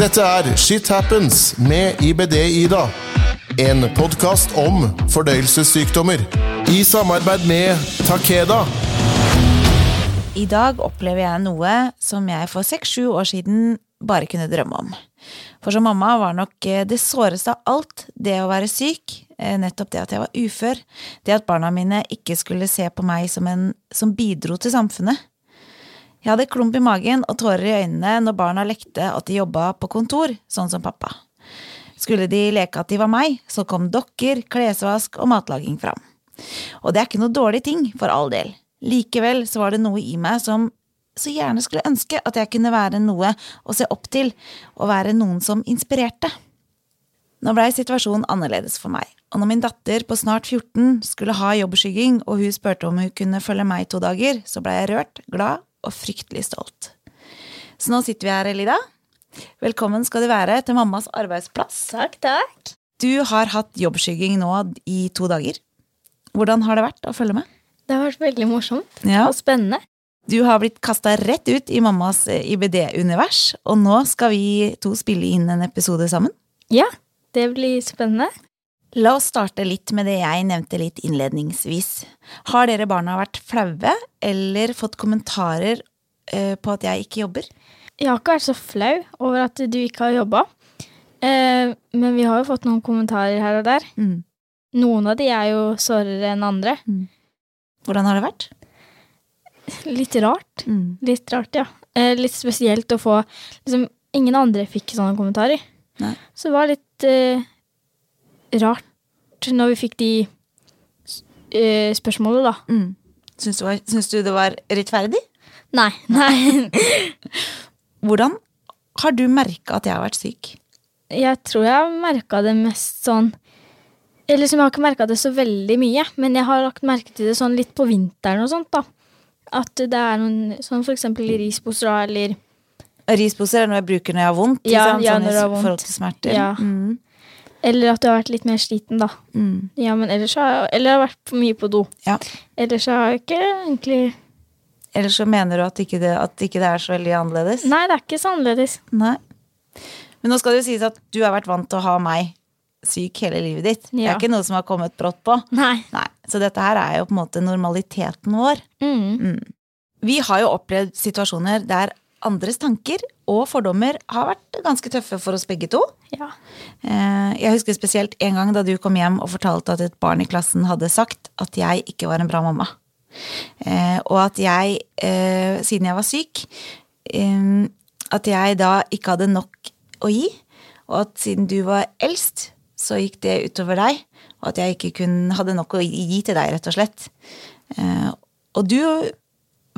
Dette er Shit Happens med IBD-Ida. En podkast om fordøyelsessykdommer. I samarbeid med Takeda. I dag opplever jeg noe som jeg for seks-sju år siden bare kunne drømme om. For som mamma var nok eh, det såreste av alt det å være syk, eh, nettopp det at jeg var ufør, det at barna mine ikke skulle se på meg som en som bidro til samfunnet. Jeg hadde klump i magen og tårer i øynene når barna lekte at de jobba på kontor, sånn som pappa. Skulle de leke at de var meg, så kom dokker, klesvask og matlaging fram. Og det er ikke noe dårlig ting, for all del. Likevel så var det noe i meg som så gjerne skulle ønske at jeg kunne være noe å se opp til, og være noen som inspirerte. Nå blei situasjonen annerledes for meg, og når min datter på snart 14 skulle ha jobbskygging, og hun spurte om hun kunne følge meg to dager, så blei jeg rørt, glad og fryktelig stolt. Så nå sitter vi her, Elida. Velkommen skal du være til mammas arbeidsplass. Takk, takk. Du har hatt jobbskygging nå i to dager. Hvordan har det vært å følge med? Det har vært veldig morsomt Ja. og spennende. Du har blitt kasta rett ut i mammas IBD-univers, og nå skal vi to spille inn en episode sammen. Ja, det blir spennende. La oss starte litt med det jeg nevnte litt innledningsvis. Har dere barna vært flaue eller fått kommentarer eh, på at jeg ikke jobber? Jeg har ikke vært så flau over at du ikke har jobba. Eh, men vi har jo fått noen kommentarer her og der. Mm. Noen av de er jo sårere enn andre. Hvordan har det vært? Litt rart. Litt rart, ja. Eh, litt spesielt å få liksom, Ingen andre fikk sånne kommentarer. Nei. Så det var litt rart når vi fikk de eh, spørsmålene, da. Mm. Syns, du var, syns du det var rettferdig? Nei. Nei. Hvordan har du merka at jeg har vært syk? Jeg tror jeg har merka det mest sånn Eller liksom, jeg har ikke merka det så veldig mye, men jeg har lagt merke til det sånn litt på vinteren og sånt, da. At det er noen sånn for eksempel risposer da, eller Risposer er noe jeg bruker når jeg har vondt. Ja, sånn, ja, når du har vondt. forhold til smerter. Ja. Mm. Eller at du har vært litt mer sliten, da. Mm. Ja, men ellers har jeg Eller har vært for mye på do. Ja. Ellers har jeg ikke egentlig Eller så mener du at ikke, det, at ikke det er så veldig annerledes? Nei, det er ikke så annerledes. Nei. Men nå skal det jo sies at du har vært vant til å ha meg syk hele livet ditt. Det er ikke noe som har kommet brått på. Nei. Nei, Så dette her er jo på en måte normaliteten vår. Mm. Vi har jo opplevd situasjoner der andres tanker og fordommer har vært ganske tøffe for oss begge to. Ja. Eh, Jeg husker spesielt en gang da du kom hjem og fortalte at et barn i klassen hadde sagt at jeg ikke var en bra mamma. Eh, Og at jeg, eh, siden jeg var syk, at jeg da ikke hadde nok å gi. Og at siden du var eldst, så gikk det utover deg. Og at jeg ikke kunne, hadde nok å gi til deg, rett og slett. Og du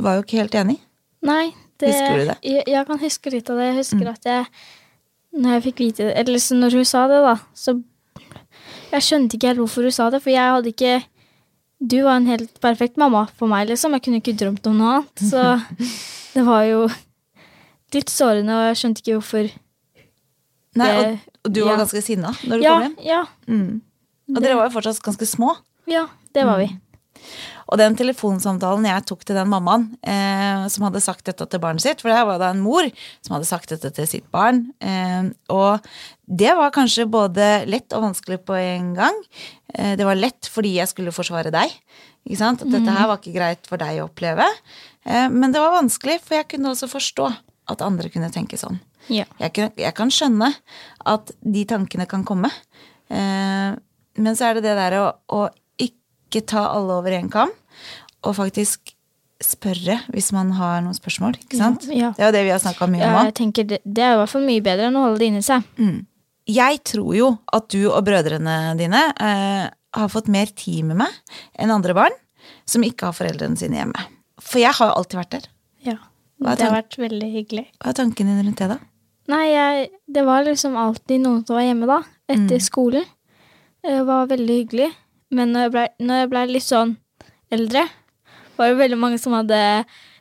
var jo ikke helt enig. Nei. Det, Husker du det? Jeg, jeg kan huske litt av det. Jeg husker at jeg Når jeg fikk vite det Eller så når hun sa det, da, så Jeg skjønte ikke helt hvorfor hun sa det, for jeg hadde ikke Du var en helt perfekt mamma for meg, liksom. Jeg kunne ikke drømt om noe annet. Så det var jo litt sårende, og jeg skjønte ikke hvorfor Nei, og, og du var ja. ganske sinna når du Ja, kom hjem. ja, Mm. Og dere var jo fortsatt ganske små. ja, det var vi. Og den telefonsamtalen jeg tok til den mammaen eh, som hadde sagt dette til barnet sitt, for det her var da en mor som hadde sagt dette til sitt barn, eh, og det var kanskje både lett og vanskelig på en gang. Eh, det var lett fordi jeg skulle forsvare deg, ikke sant? At dette her var ikke greit for deg å oppleve. Eh, men det var vanskelig, for jeg kunne også forstå at andre kunne tenke sånn. Ja. Jeg kan, jeg kan skjønne at de tankene kan komme. Eh, men så er det det der å, å ikke ta alle over én kam, og faktisk spørre hvis man har noen spørsmål. ikke sant? Ja. Det er jo det vi har snakka mye om Ja, jeg tenker det, det er i hvert fall mye bedre enn å holde det inni seg. Jeg tror jo at du og brødrene dine eh, har fått mer tid med meg enn andre barn som ikke har foreldrene sine hjemme. For jeg har jo alltid vært der. Ja. Det har vært veldig hyggelig. Hva er tanken din rundt det, da? Nei, jeg, det var liksom alltid noen som var hjemme da, etter skolen. Det var veldig hyggelig. Men når jeg ble, når jeg ble litt sånn eldre, var det veldig mange som hadde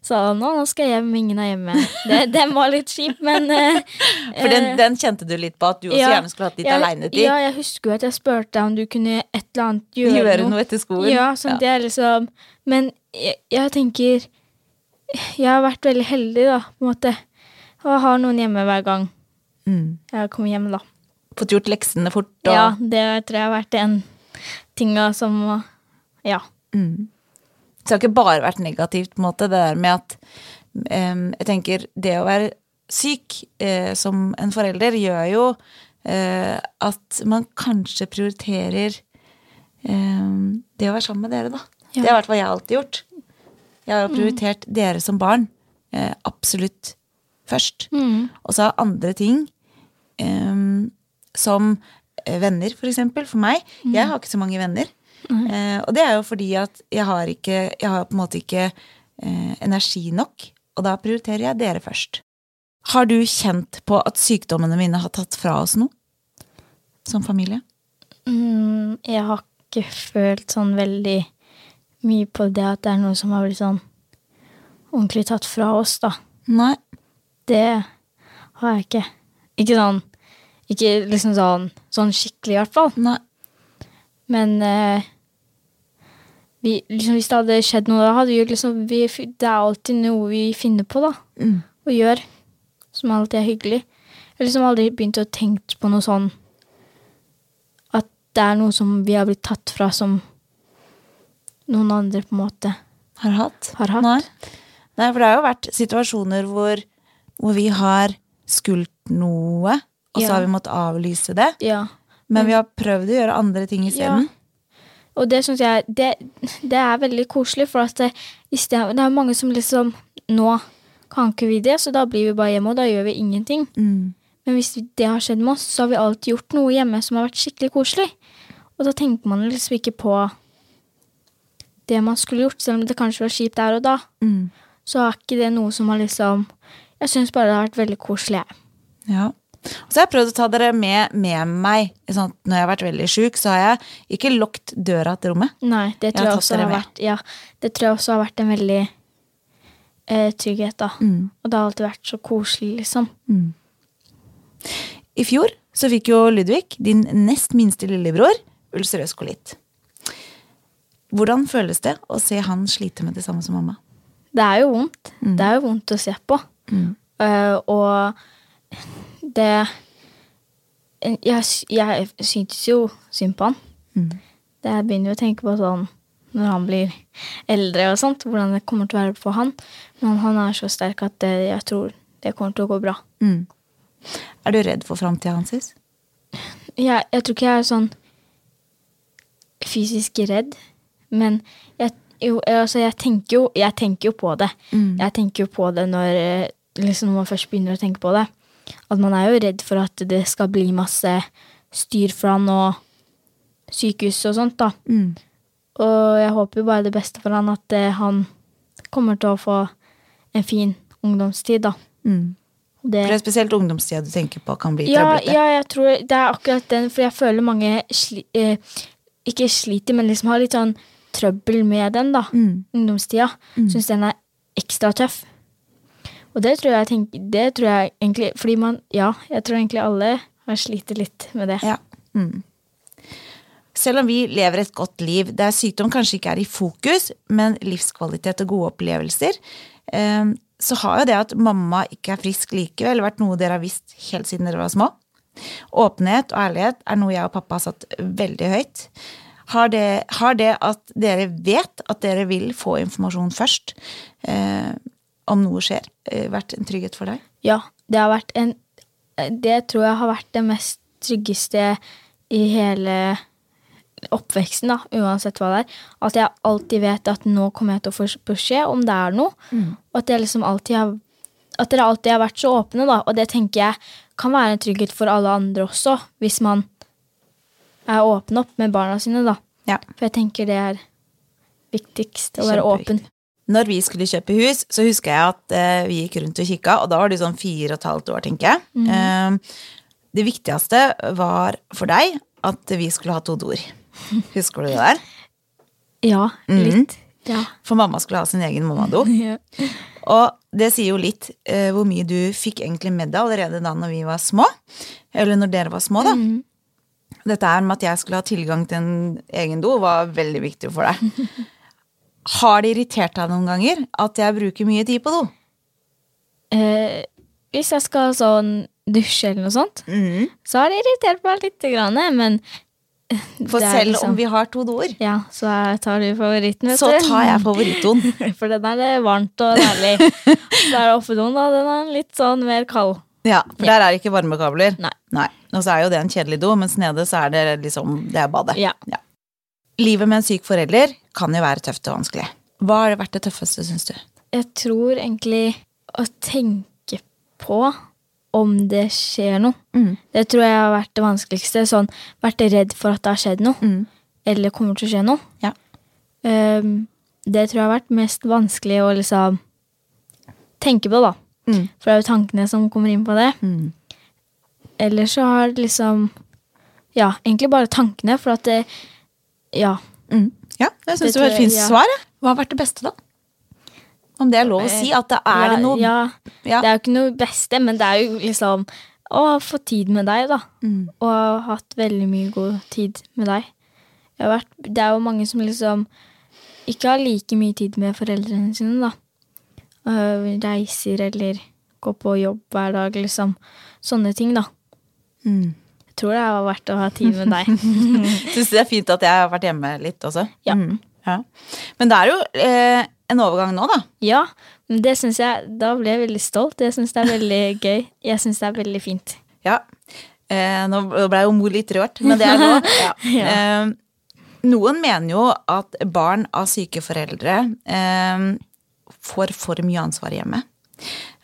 sa nå, nå skal jeg hjem, ingen er hjemme. Det, den var litt kjip, men eh, For den, eh, den kjente du litt på, at du også ja, gjerne skulle hatt litt jeg- aleinetid. Ja, jeg husker jo at jeg spurte om du kunne et eller annet gjøre, Gjøre noe etter skolen. Ja, sånn at jeg liksom Men jeg, jeg tenker Jeg har vært veldig heldig, da, på en måte. Og har noen hjemme hver gang. jeg har kommet hjem, da. Fått gjort leksene fort og Ja, det tror jeg har vært en tinga som Ja. Så det har ikke bare vært negativt, på en måte, det der med at um, Jeg tenker, det å være syk eh, som en forelder gjør jo eh, at man kanskje prioriterer em, det å være sammen med dere, da. Ja. Det har i hvert fall jeg alltid gjort. Jeg har prioritert dere som barn eh, absolutt først. Og så har andre ting som eh, venner, for eksempel, for meg. Jeg har ikke så mange venner. Eh, og det er jo fordi at jeg har ikke Jeg har på en måte ikke eh, energi nok. Og da prioriterer jeg dere først. Har du kjent på at sykdommene mine har tatt fra oss noe? Som familie? Mm, jeg har ikke følt sånn veldig mye på det at det er noe som har blitt sånn ordentlig tatt fra oss, da. Nei. Det har jeg ikke. Ikke sånn Ikke liksom sånn, sånn skikkelig, i hvert fall. Nei. Men eh, vi, liksom, hvis det hadde skjedd noe, da hadde vi liksom vi, Det er alltid noe vi finner på, da. Mm. Og gjør. Som alltid er hyggelig. Jeg har liksom aldri begynt å tenke på noe sånn At det er noe som vi har blitt tatt fra, som noen andre på en måte Har hatt? har hatt. Nei. Nei, for det har jo vært situasjoner hvor, hvor vi har skult noe, og så Ja. har vi måttet avlyse det. Ja. Men vi har prøvd å gjøre andre ting isteden. Og det syns jeg det, det er veldig koselig, for at det, stedet, det er mange som liksom Nå kan ikke vi det, så da blir vi bare hjemme, og da gjør vi ingenting. Mm. Men hvis det har skjedd med oss, så har vi alltid gjort noe hjemme som har vært skikkelig koselig. Og da tenker man liksom ikke på det man skulle gjort, selv om det kanskje var kjipt der og da. Mm. Så er ikke det noe som har liksom Jeg syns bare det har vært veldig koselig. jeg. Ja. Og så har jeg prøvd å ta dere med, med meg. Sånn når jeg har vært veldig sjuk, så har jeg ikke lukket døra til rommet. Nei, det tror jeg, jeg, også har vært Ja, det tror jeg også har vært en veldig eh, trygghet, da. Mm. Og det har alltid vært så koselig, liksom. I fjor så fikk jo Ludvig, din nest minste lillebror, ulcerøs kolitt. Hvordan føles det å se han slite med det samme som mamma? Det er jo vondt. Mm. Det er jo vondt å se på. Eh, og det Jeg, jeg syntes jo synd på han. Mm. Det jeg begynner jo å tenke på sånn når han blir eldre og sånt, hvordan det kommer til å være for han. Men han er så sterk at det, jeg tror det kommer til å gå bra. Mm. Er du redd for framtida hans? Jeg, jeg tror ikke jeg er sånn fysisk redd, men jeg, jo, altså jeg, tenker jo, jeg tenker jo på det. Mm. Jeg tenker jo på det når, eh, liksom når man først begynner å tenke på det. At man er jo redd for at det skal bli masse styr for han og sykehus og sånt, da. Mm. Og jeg håper jo bare det beste for han, at eh, han kommer til å få en fin ungdomstid, da. Mm. Det, For det er spesielt ungdomstida du tenker på kan bli ja, trøblete. ja, jeg tror det er akkurat den, for jeg føler mange sli, eh, ikke sliter, men liksom har litt sånn trøbbel med den, da. Mm. Ungdomstida. Syns den er ekstra tøff. Og det tror jeg, tenk, det tror jeg egentlig Fordi man Ja, jeg tror egentlig alle har slitt litt med det. Ja. Mm. Selv om vi lever et godt liv der sykdom kanskje ikke er i fokus, men livskvalitet og gode opplevelser, eh, så har jo det at mamma ikke er frisk likevel, vært noe dere har visst helt siden dere var små. Åpenhet og ærlighet er noe jeg og pappa har satt veldig høyt. Har det, har det at dere vet at dere vil få informasjon først, eh, om noe skjer, eh, vært en trygghet for deg? Ja, det har vært en Det tror jeg har vært det mest tryggeste i hele oppveksten, da, uansett hva det er. At jeg alltid vet at nå kommer jeg til å få beskjed om det er noe. Og at jeg liksom alltid har At dere alltid har vært så åpne, da. Og det tenker jeg kan være en trygghet for alle andre også, hvis man er åpen opp med barna sine, da. Ja. For jeg tenker det er viktigst, å være åpen. Når vi skulle kjøpe hus, så husker jeg at eh, vi gikk rundt og kikka, og da var du sånn fire og et halvt år, tenker jeg. Mm. Eh, det viktigste var for deg at vi skulle ha to doer. Husker du det der? Ja, litt. Ja. For mamma skulle ha sin egen mammado. ja. Og det sier jo litt eh, hvor mye du fikk egentlig med deg allerede da når vi var små. Eller når dere var små, da. Dette her med at jeg skulle ha tilgang til en egen do, var veldig viktig for deg. Har det irritert deg noen ganger at jeg bruker mye tid på do? Eh, hvis jeg skal sånn dusje eller noe sånt, Mm. så har det irritert meg litt, grann, men For selv liksom- om vi har to doer, Ja, så tar du favoritten, vet så du. tar jeg favorittdoen. For den er det varmt og deilig. Der er det oppedoen, da. Den er litt sånn mer kald. Ja, for der er det ikke varmekabler. Nei. Og så er jo det en kjedelig do, mens nede så er det liksom Det er badet. Ja. Livet med en syk forelder kan jo være tøft og vanskelig. Hva har vært det tøffeste, syns du? Jeg tror egentlig å tenke på om det skjer noe. Mm. Det tror jeg har vært det vanskeligste. Sånn, vært redd for at det har skjedd noe. Mm. Eller kommer til å skje noe. Ja. Um, det tror jeg har vært mest vanskelig å liksom tenke på, da. Mm. For det er jo tankene som kommer inn på det. Mm. Eller så har det liksom Ja, egentlig bare tankene, for at det Ja. Mm. Ja, jeg syns Det det var et fint ja. svar. Hva har vært det beste, da? Om det er lov å si? At det er ja, det noe Ja, Ja. det er jo ikke noe beste, men det er jo liksom å få tid med deg, da. Mm. Og ha hatt veldig mye god tid med deg. Jeg har vært, det er jo mange som liksom ikke har like mye tid med foreldrene sine, da. Øh, reiser eller går på jobb hver dag, liksom. Sånne ting, da. Mm. Jeg tror det har vært å ha tid med deg. Syns det er fint at jeg har vært hjemme litt også. Ja. Mm. ja. Men det er jo eh, en overgang nå, da. ja, men det syns jeg Da blir jeg veldig stolt. Jeg syns det er veldig gøy. Jeg syns det er veldig fint. Ja. Eh, nå ble jo mor litt rørt, men det er lov. Ja. Ja. Eh, noen mener jo at barn av syke foreldre eh, får for mye ansvar hjemme.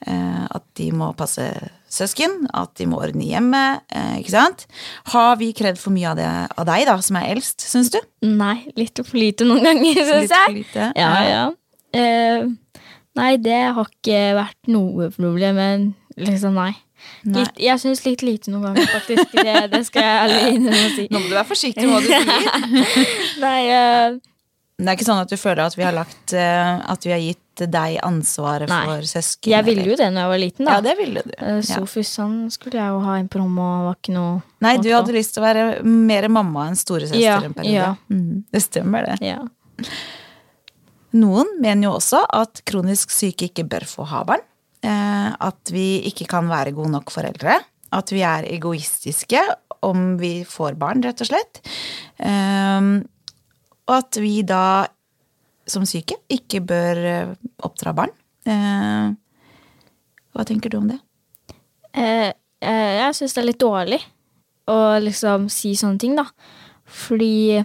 Eh, at de må passe søsken, at de må ordne hjemmet. Eh, ikke sant? Har vi krevd for mye av det av deg, da, som er eldst, syns du? Nei, litt for lite noen ganger, syns Litt for jeg. lite? Ja, ja. Eh, nei, det har ikke vært noe problem, men liksom nei. Nei. Litt, jeg syns litt lite noen ganger, faktisk. Det, det skal jeg ærlig innrømme å si. Nå må du være forsiktig med hva du sier. Nei, eh, Men det er ikke sånn at du føler at vi har lagt eh, At vi har gitt deg ansvaret Nei. for søsken? jeg ville jo det når jeg var liten, da. Ja, det ville du. Eh, Sofus han skulle jeg jo ha inn på rommet, og var ikke noe Nei, du hadde lyst til å være mer mamma enn storesøster Ja, en periode. ja. Mm, det stemmer, det. Ja. Noen mener jo også at kronisk syke ikke bør få ha barn. Eh, at vi ikke kan være gode nok foreldre. At vi er egoistiske om vi får barn, rett og slett. Og at vi da, som syke, ikke bør eh, oppdra barn. Eh, hva tenker du om det? Eh, eh, jeg syns det er litt dårlig å liksom si sånne ting, da. Fordi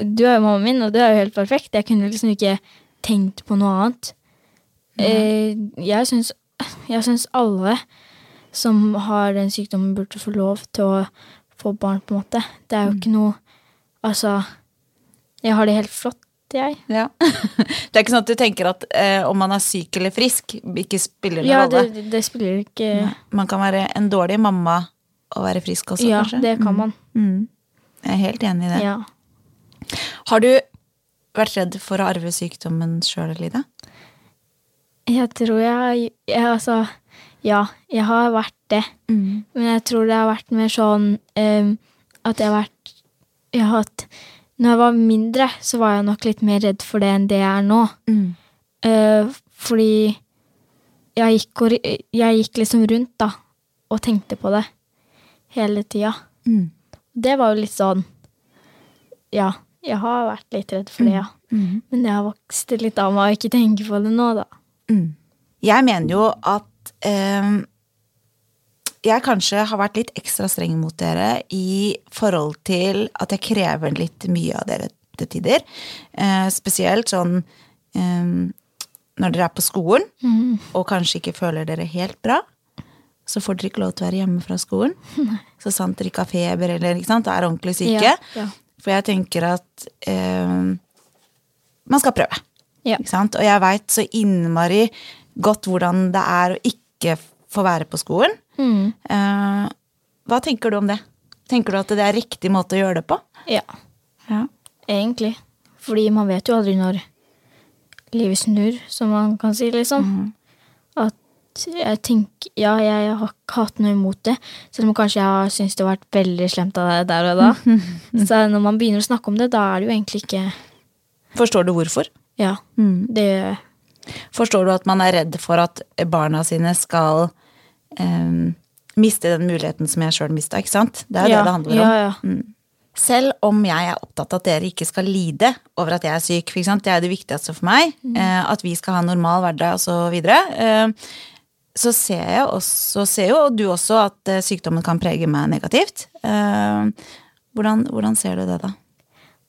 du er jo mammaen min, og du er jo helt perfekt. Jeg kunne liksom ikke tenkt på noe annet. Eh, jeg syns jeg syns alle som har den sykdommen, burde få lov til å få barn, på en måte. Det er jo ikke noe Altså, jeg har det helt flott, jeg. Ja. Det er ikke sånn at du tenker at eh, om man er syk eller frisk, ikke spiller noen Ja, rolle. det, det spiller ikke Man kan være en dårlig mamma og være frisk også, Ja, kanskje. det kan man. Mm. Jeg er helt enig i det. Ja. Har du vært redd for å arve sykdommen sjøl, Lida? Jeg tror jeg, jeg Altså, ja, jeg har vært det. Mm. Men jeg tror det har vært mer sånn um, at jeg har vært Jeg har hatt Når jeg var mindre, så var jeg nok litt mer redd for det enn det jeg er nå. Mm. Uh, fordi jeg gikk, og, jeg gikk liksom rundt, da, og tenkte på det hele tida. Mm. Det var jo litt sånn Ja, jeg har vært litt redd for det, ja. Mm. Men jeg har vokst litt av meg å ikke tenke på det nå, da. Mm. Jeg mener jo at eh, jeg kanskje har vært litt ekstra streng mot dere i forhold til at jeg krever litt mye av dere til tider. Eh, spesielt sånn eh, når dere er på skolen og kanskje ikke føler dere helt bra. Så får dere ikke lov til å være hjemme fra skolen. Så sant dere ikke har feber eller ikke sant, er ordentlig syke. Ja, ja. For jeg tenker at eh, man skal prøve. Ja. Og jeg veit så innmari godt hvordan det er å ikke få være på skolen. Mm. Eh, hva tenker du om det? Tenker du at det er riktig måte å gjøre det på? Ja, Ja. egentlig. Fordi man vet jo aldri når livet snur, som man kan si, liksom. At jeg tenker Ja, jeg har ikke hatt noe imot det, selv om kanskje jeg har syntes det har vært veldig slemt av deg der og da. Så når man begynner å snakke om det, da er det jo egentlig ikke Forstår du hvorfor? Ja, det Forstår du at man er redd for at barna sine skal eh, miste den muligheten som jeg sjøl mista, ikke sant? Det er jo ja, det det handler om. Ja, ja. Selv om jeg er opptatt av at dere ikke skal lide over at jeg er syk, det er det viktigste for meg, eh, at vi skal ha en normal hverdag og så videre, eh, så ser jeg også, ser jo du også at eh, sykdommen kan prege meg negativt. Hvordan, hvordan ser du det, da?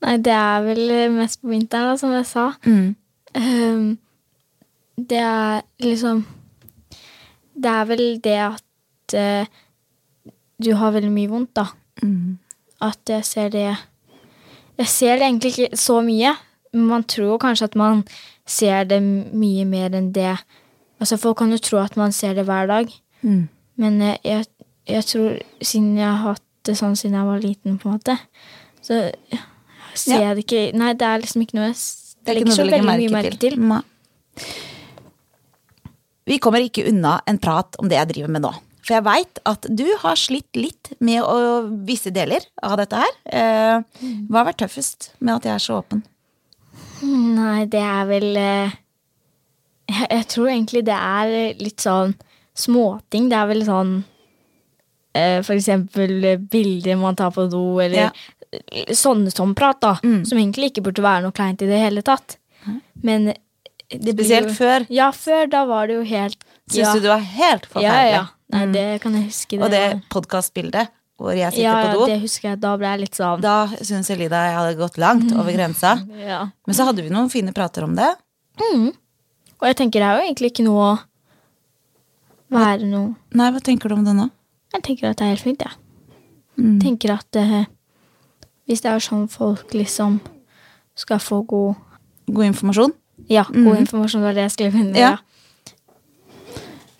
Nei, det er vel mest på vinteren, da, som jeg sa. Ehm, det er liksom Det er vel det at eh, du har veldig mye vondt, da. At jeg ser det Jeg ser det egentlig ikke så mye. Men man tror kanskje at man ser det mye mer enn det. Altså Folk kan jo tro at man ser det hver dag. Men eh, jeg, jeg tror, siden jeg har hatt det sånn siden jeg var liten, på en måte, så ser Ja. jeg det ikke Nei, det er liksom ikke noe jeg Det er legger ikke noe så veldig mye merke til. Nei. Vi kommer ikke unna en prat om det jeg driver med nå. For jeg veit at du har slitt litt med å, visse deler av dette her. Eh, hva har vært tøffest med at jeg er så åpen? Nei, det er vel eh, jeg, jeg tror egentlig det er litt sånn småting. Det er vel sånn eh, For eksempel bilder man tar på do, eller Ja. sånne som prat, da. Som egentlig ikke burde være noe kleint i det hele tatt. Men det blir Spesielt jo, før. Ja, før. Da var det jo helt Syns ja. du det var helt forferdelig? ja. Nei, det kan jeg huske. Og det podkastbildet hvor jeg sitter ja, ja, på do, det husker jeg. Da ble jeg litt sånn da syns Elida jeg hadde gått langt over grensa. ja. Men så hadde vi noen fine prater om det. Og jeg tenker det er jo egentlig ikke noe å være noe Nei, hva tenker du om det nå? Jeg tenker at det er helt fint, jeg. Mm. tenker at eh, hvis det er sånn folk liksom skal få god God informasjon? Ja, god informasjon var det jeg skrev under. Mm. Ja.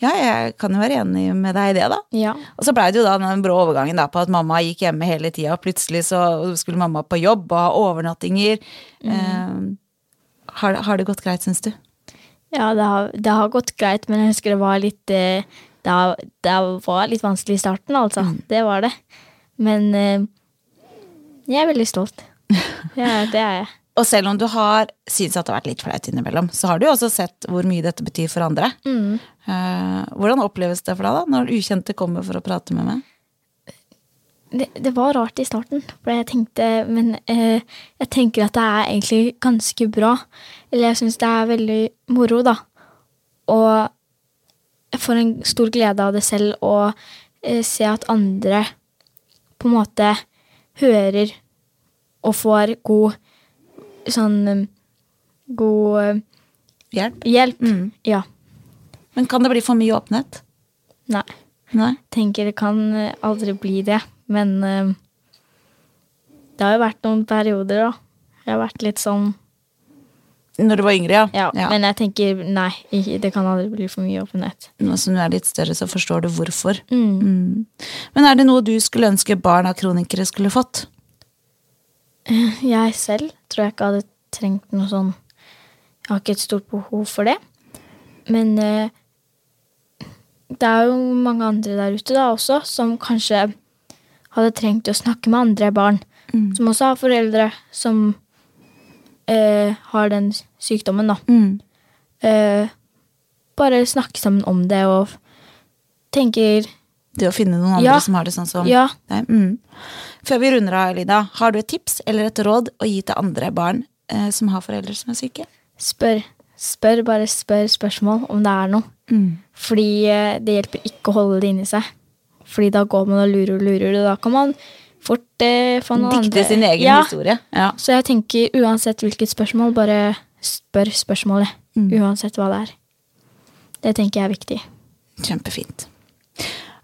Ja, jeg kan jo være enig med deg i det, da. ja. Og så blei det jo da den brå overgangen da, på at mamma gikk hjemme hele tida, og plutselig så skulle mamma på jobb og ha overnattinger. Eh, har, har det gått greit, syns du? Ja, det har, det har gått greit, men jeg husker det var litt eh, det, det var litt vanskelig i starten, altså. Det var det. Men eh, jeg er veldig stolt. Ja, det er jeg. Og selv om du har syntes at det har vært litt flaut innimellom, så har du jo også sett hvor mye dette betyr for andre. Eh, hvordan oppleves det for deg da, når ukjente kommer for å prate med meg? det, det var rart i starten, for jeg tenkte Men uh, jeg tenker at det er egentlig ganske bra. Eller jeg syns det er veldig moro, da. Og jeg får en stor glede av det selv å uh, se at andre på en måte hører og får god sånn eh, God eh, Hjelp? hjelp. Mm. Ja. Men kan det bli for mye åpenhet? Nei. Nei? tenker det kan eh, aldri bli det, men eh, det har jo vært noen perioder, da. Jeg har vært litt sånn Når du var yngre, Ja, men jeg tenker nei, det kan aldri bli for mye åpenhet. Nå som du er litt større, så forstår du hvorfor. Mm. Mm. Men er det noe du skulle ønske barn av kronikere skulle fått? Jeg selv tror jeg ikke hadde trengt noe sånn Jeg har ikke et stort behov for det. Men eh, det er jo mange andre der ute da også som kanskje hadde trengt å snakke med andre barn. Som også har foreldre som eh, har den sykdommen, da. Eh, bare snakke sammen om det og tenker Det å finne noen andre Ja. som har det sånn som Ja. deg. Mm. Før vi runder av, Lida, har du et tips eller et råd å gi til andre barn eh, som har foreldre som er syke? Spør. Spør, bare spør spørsmål om det er noe. Fordi eh, det hjelper ikke å holde det inni seg. Fordi da går man og lurer og lurer, og da kan man fort eh, få noen Dikte andre sin egen ja. historie. Ja. Så jeg tenker uansett hvilket spørsmål, bare spør spørsmålet. Uansett hva det er. Det tenker jeg er viktig. Kjempefint.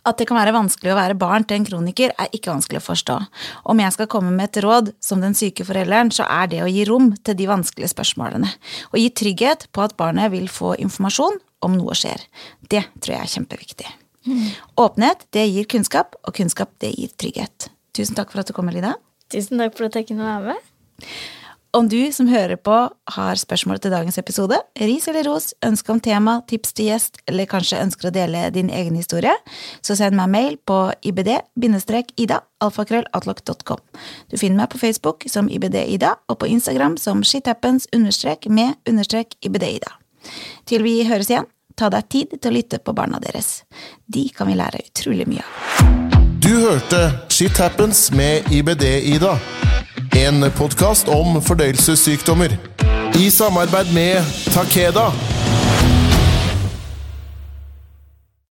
At det kan være vanskelig å være barn til en kroniker, er ikke vanskelig å forstå. Om jeg skal komme med et råd som den syke forelderen, så er det å gi rom til de vanskelige spørsmålene. Og gi trygghet på at barnet vil få informasjon om noe skjer. Det tror jeg er kjempeviktig. Åpenhet, det gir kunnskap, og kunnskap, det gir trygghet. Tusen takk for at du kom, Lida. Tusen takk for at jeg kunne være med. Om du som hører på har spørsmål til dagens episode, ris eller ros, ønske om tema, tips til gjest, eller kanskje ønsker å dele din egen historie, så send meg mail på ibd-ida, alfakrølloutlook.com. Du finner meg på Facebook som ibd-ida, og på Instagram som shithappens-med-ibd-ida. Til vi høres igjen, ta deg tid til å lytte på barna deres. De kan vi lære utrolig mye av. Du hørte Shit Happens med IBD-Ida. En podkast om fordøyelsessykdommer. I samarbeid med Takeda.